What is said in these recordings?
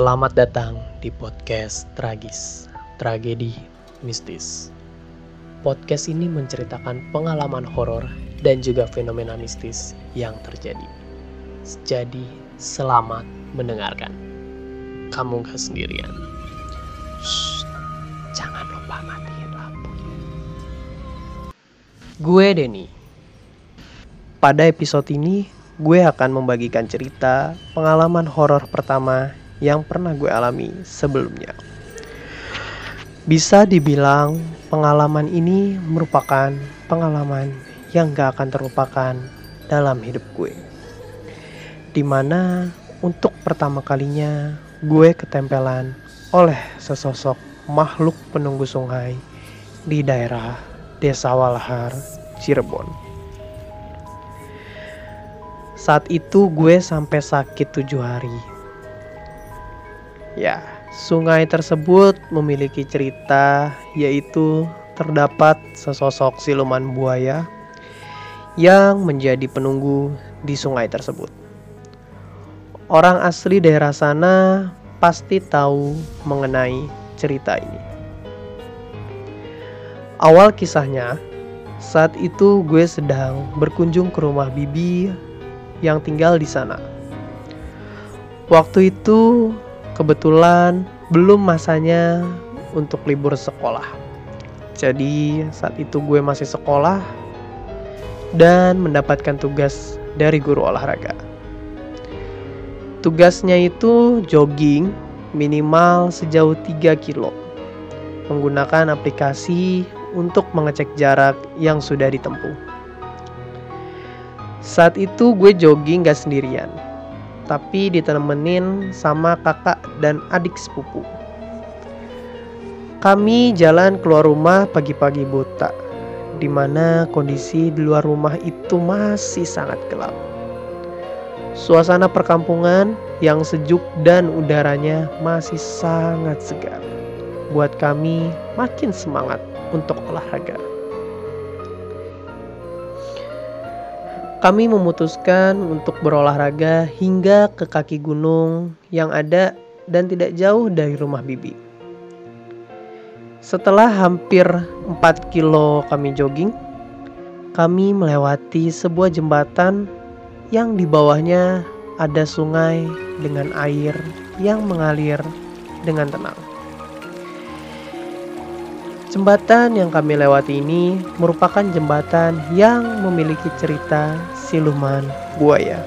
Selamat datang di podcast Tragis, Tragedi Mistis. Podcast ini menceritakan pengalaman horor dan juga fenomena mistis yang terjadi. Jadi, selamat mendengarkan. Kamu gak sendirian. Shh, jangan lupa matiin lampu. Gue Denny. Pada episode ini, gue akan membagikan cerita pengalaman horor pertama yang pernah gue alami sebelumnya. Bisa dibilang pengalaman ini merupakan pengalaman yang gak akan terlupakan dalam hidup gue. Di mana untuk pertama kalinya gue ketempelan oleh sesosok makhluk penunggu sungai di daerah Desa Walahar, Cirebon. Saat itu gue sampai sakit tujuh hari Ya, sungai tersebut memiliki cerita yaitu terdapat sesosok siluman buaya yang menjadi penunggu di sungai tersebut. Orang asli daerah sana pasti tahu mengenai cerita ini. Awal kisahnya, saat itu gue sedang berkunjung ke rumah bibi yang tinggal di sana. Waktu itu kebetulan belum masanya untuk libur sekolah. Jadi saat itu gue masih sekolah dan mendapatkan tugas dari guru olahraga. Tugasnya itu jogging minimal sejauh 3 kilo menggunakan aplikasi untuk mengecek jarak yang sudah ditempuh. Saat itu gue jogging gak sendirian tapi ditemenin sama kakak dan adik sepupu. Kami jalan keluar rumah pagi-pagi buta, di mana kondisi di luar rumah itu masih sangat gelap. Suasana perkampungan yang sejuk dan udaranya masih sangat segar. Buat kami makin semangat untuk olahraga. Kami memutuskan untuk berolahraga hingga ke kaki gunung yang ada dan tidak jauh dari rumah bibi. Setelah hampir 4 kilo kami jogging, kami melewati sebuah jembatan yang di bawahnya ada sungai dengan air yang mengalir dengan tenang. Jembatan yang kami lewati ini merupakan jembatan yang memiliki cerita siluman buaya.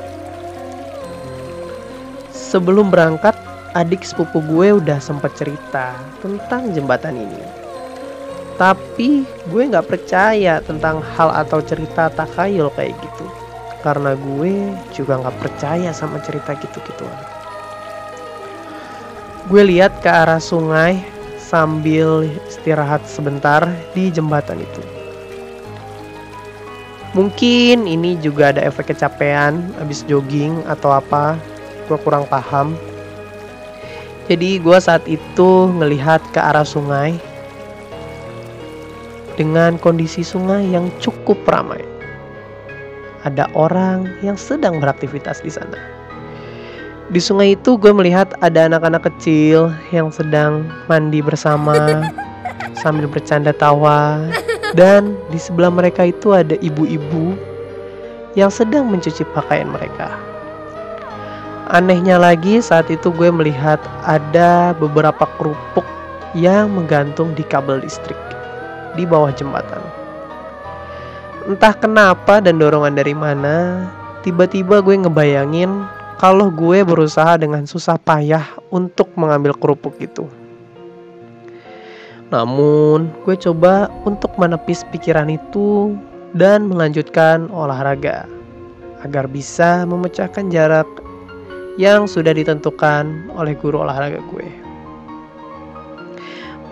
Sebelum berangkat, adik sepupu gue udah sempat cerita tentang jembatan ini. Tapi gue gak percaya tentang hal atau cerita takayul kayak gitu. Karena gue juga gak percaya sama cerita gitu-gituan. Gue lihat ke arah sungai sambil istirahat sebentar di jembatan itu. Mungkin ini juga ada efek kecapean habis jogging atau apa, gue kurang paham. Jadi gue saat itu ngelihat ke arah sungai dengan kondisi sungai yang cukup ramai. Ada orang yang sedang beraktivitas di sana. Di sungai itu gue melihat ada anak-anak kecil yang sedang mandi bersama sambil bercanda tawa dan di sebelah mereka itu ada ibu-ibu yang sedang mencuci pakaian mereka. Anehnya lagi saat itu gue melihat ada beberapa kerupuk yang menggantung di kabel listrik di bawah jembatan. Entah kenapa dan dorongan dari mana, tiba-tiba gue ngebayangin kalau gue berusaha dengan susah payah untuk mengambil kerupuk itu. Namun, gue coba untuk menepis pikiran itu dan melanjutkan olahraga agar bisa memecahkan jarak yang sudah ditentukan oleh guru olahraga gue.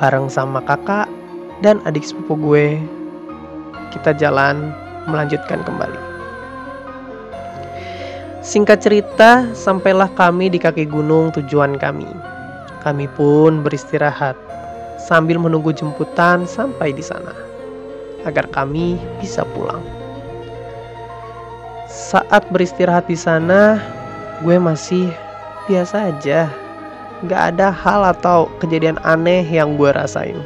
Bareng sama kakak dan adik sepupu gue, kita jalan melanjutkan kembali. Singkat cerita, sampailah kami di kaki gunung tujuan kami. Kami pun beristirahat sambil menunggu jemputan sampai di sana agar kami bisa pulang. Saat beristirahat di sana, gue masih biasa aja. Gak ada hal atau kejadian aneh yang gue rasain.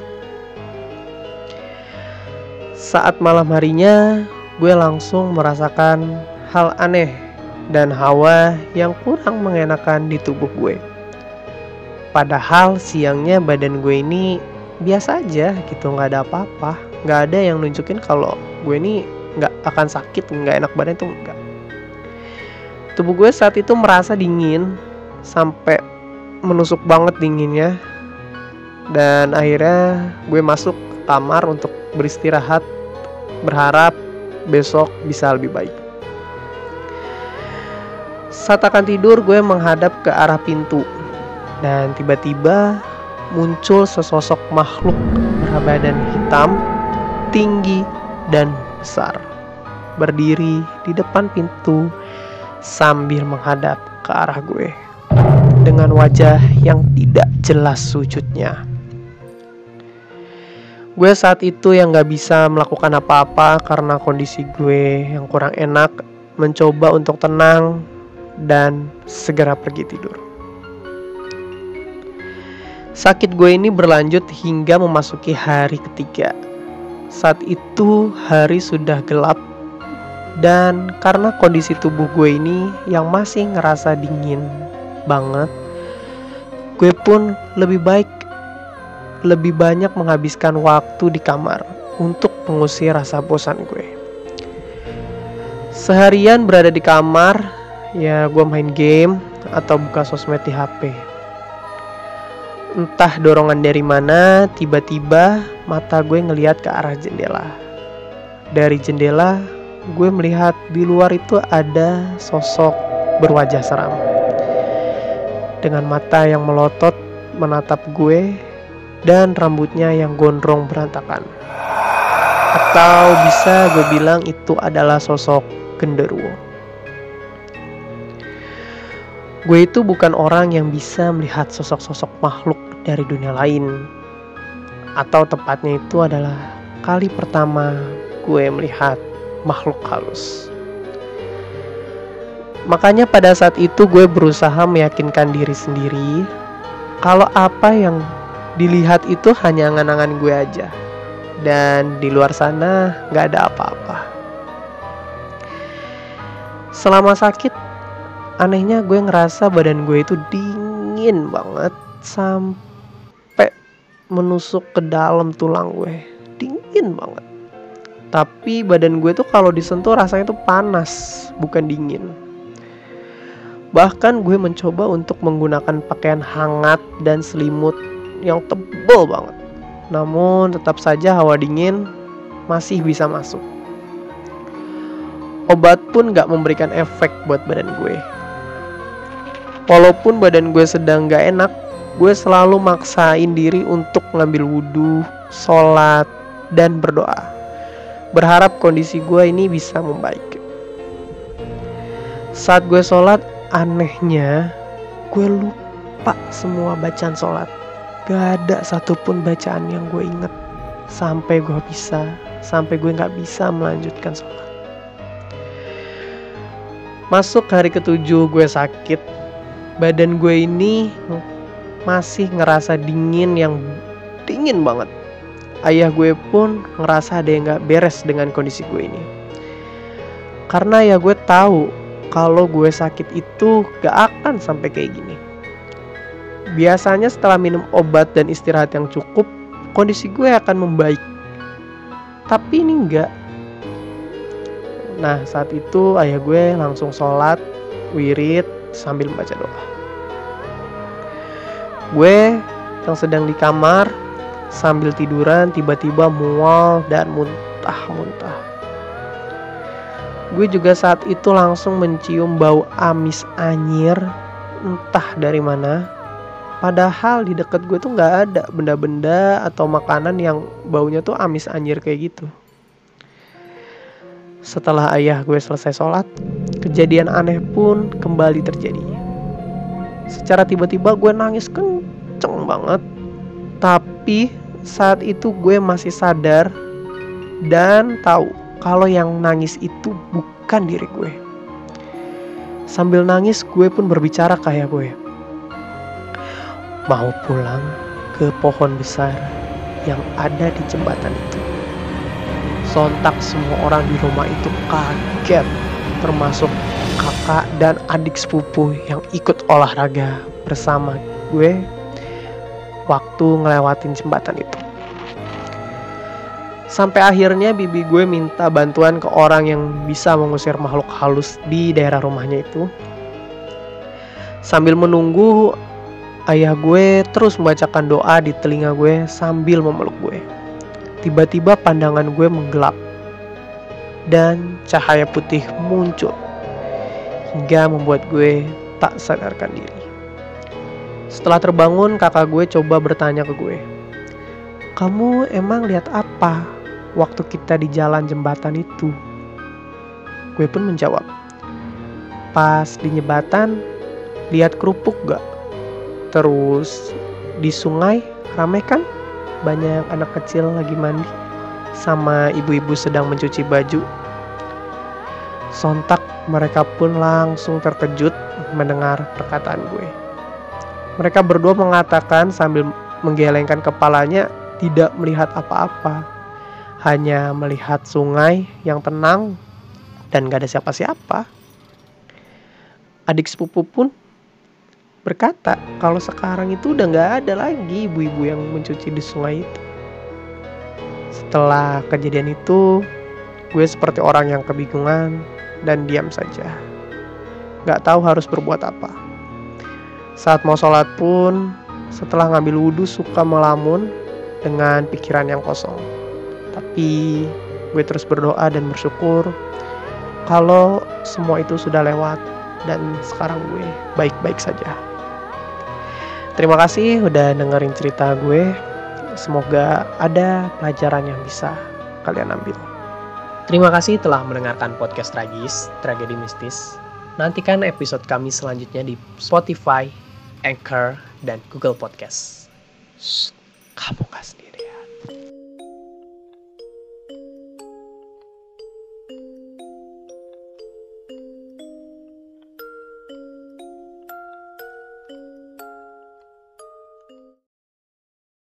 Saat malam harinya, gue langsung merasakan hal aneh dan hawa yang kurang mengenakan di tubuh gue. Padahal siangnya badan gue ini biasa aja gitu, nggak ada apa-apa, nggak ada yang nunjukin kalau gue ini nggak akan sakit, nggak enak badan itu enggak. Tubuh gue saat itu merasa dingin sampai menusuk banget dinginnya dan akhirnya gue masuk kamar untuk beristirahat berharap besok bisa lebih baik. Saat akan tidur, gue menghadap ke arah pintu, dan tiba-tiba muncul sesosok makhluk berbadan hitam, tinggi, dan besar, berdiri di depan pintu sambil menghadap ke arah gue. Dengan wajah yang tidak jelas sujudnya. Gue saat itu yang gak bisa melakukan apa-apa karena kondisi gue yang kurang enak, mencoba untuk tenang dan segera pergi tidur. Sakit gue ini berlanjut hingga memasuki hari ketiga. Saat itu hari sudah gelap dan karena kondisi tubuh gue ini yang masih ngerasa dingin banget, gue pun lebih baik lebih banyak menghabiskan waktu di kamar untuk mengusir rasa bosan gue. Seharian berada di kamar, ya gue main game atau buka sosmed di HP. Entah dorongan dari mana, tiba-tiba mata gue ngeliat ke arah jendela. Dari jendela, gue melihat di luar itu ada sosok berwajah seram. Dengan mata yang melotot menatap gue dan rambutnya yang gondrong berantakan. Atau bisa gue bilang itu adalah sosok genderuwo. Gue itu bukan orang yang bisa melihat sosok-sosok makhluk dari dunia lain. Atau tepatnya itu adalah kali pertama gue melihat makhluk halus. Makanya pada saat itu gue berusaha meyakinkan diri sendiri kalau apa yang dilihat itu hanya nganangan gue aja. Dan di luar sana gak ada apa-apa. Selama sakit anehnya gue ngerasa badan gue itu dingin banget sampai menusuk ke dalam tulang gue. Dingin banget. Tapi badan gue tuh kalau disentuh rasanya tuh panas bukan dingin. Bahkan gue mencoba untuk menggunakan pakaian hangat dan selimut yang tebal banget. Namun tetap saja hawa dingin masih bisa masuk. Obat pun gak memberikan efek buat badan gue Walaupun badan gue sedang gak enak, gue selalu maksain diri untuk ngambil wudhu, sholat, dan berdoa. Berharap kondisi gue ini bisa membaik. Saat gue sholat, anehnya gue lupa semua bacaan sholat. Gak ada satupun bacaan yang gue inget sampai gue bisa, sampai gue gak bisa melanjutkan sholat. Masuk hari ketujuh gue sakit badan gue ini masih ngerasa dingin yang dingin banget. Ayah gue pun ngerasa ada yang gak beres dengan kondisi gue ini. Karena ya gue tahu kalau gue sakit itu gak akan sampai kayak gini. Biasanya setelah minum obat dan istirahat yang cukup, kondisi gue akan membaik. Tapi ini enggak. Nah saat itu ayah gue langsung sholat, wirid, sambil membaca doa. Gue yang sedang di kamar sambil tiduran tiba-tiba mual dan muntah-muntah. Gue juga saat itu langsung mencium bau amis anyir entah dari mana. Padahal di dekat gue tuh nggak ada benda-benda atau makanan yang baunya tuh amis anyir kayak gitu. Setelah ayah gue selesai sholat, kejadian aneh pun kembali terjadi. Secara tiba-tiba gue nangis kenceng banget. Tapi saat itu gue masih sadar dan tahu kalau yang nangis itu bukan diri gue. Sambil nangis gue pun berbicara kayak gue. mau pulang ke pohon besar yang ada di jembatan itu. Sontak semua orang di rumah itu kaget, termasuk kakak dan adik sepupu yang ikut olahraga bersama gue waktu ngelewatin jembatan itu. Sampai akhirnya bibi gue minta bantuan ke orang yang bisa mengusir makhluk halus di daerah rumahnya itu. Sambil menunggu, ayah gue terus membacakan doa di telinga gue sambil memeluk gue. Tiba-tiba pandangan gue menggelap dan cahaya putih muncul hingga membuat gue tak sadarkan diri. Setelah terbangun, kakak gue coba bertanya ke gue, "Kamu emang lihat apa?" waktu kita di jalan jembatan itu? Gue pun menjawab, pas di jembatan lihat kerupuk gak? Terus di sungai ramai kan? Banyak anak kecil lagi mandi sama ibu-ibu sedang mencuci baju. Sontak mereka pun langsung terkejut mendengar perkataan gue. Mereka berdua mengatakan sambil menggelengkan kepalanya tidak melihat apa-apa hanya melihat sungai yang tenang dan gak ada siapa-siapa. Adik sepupu pun berkata kalau sekarang itu udah gak ada lagi ibu-ibu yang mencuci di sungai itu. Setelah kejadian itu, gue seperti orang yang kebingungan dan diam saja. Gak tahu harus berbuat apa. Saat mau sholat pun, setelah ngambil wudhu suka melamun dengan pikiran yang kosong tapi gue terus berdoa dan bersyukur kalau semua itu sudah lewat dan sekarang gue baik-baik saja. Terima kasih udah dengerin cerita gue. Semoga ada pelajaran yang bisa kalian ambil. Terima kasih telah mendengarkan podcast Tragis, Tragedi Mistis. Nantikan episode kami selanjutnya di Spotify, Anchor, dan Google Podcast. Shh, kamu sendiri.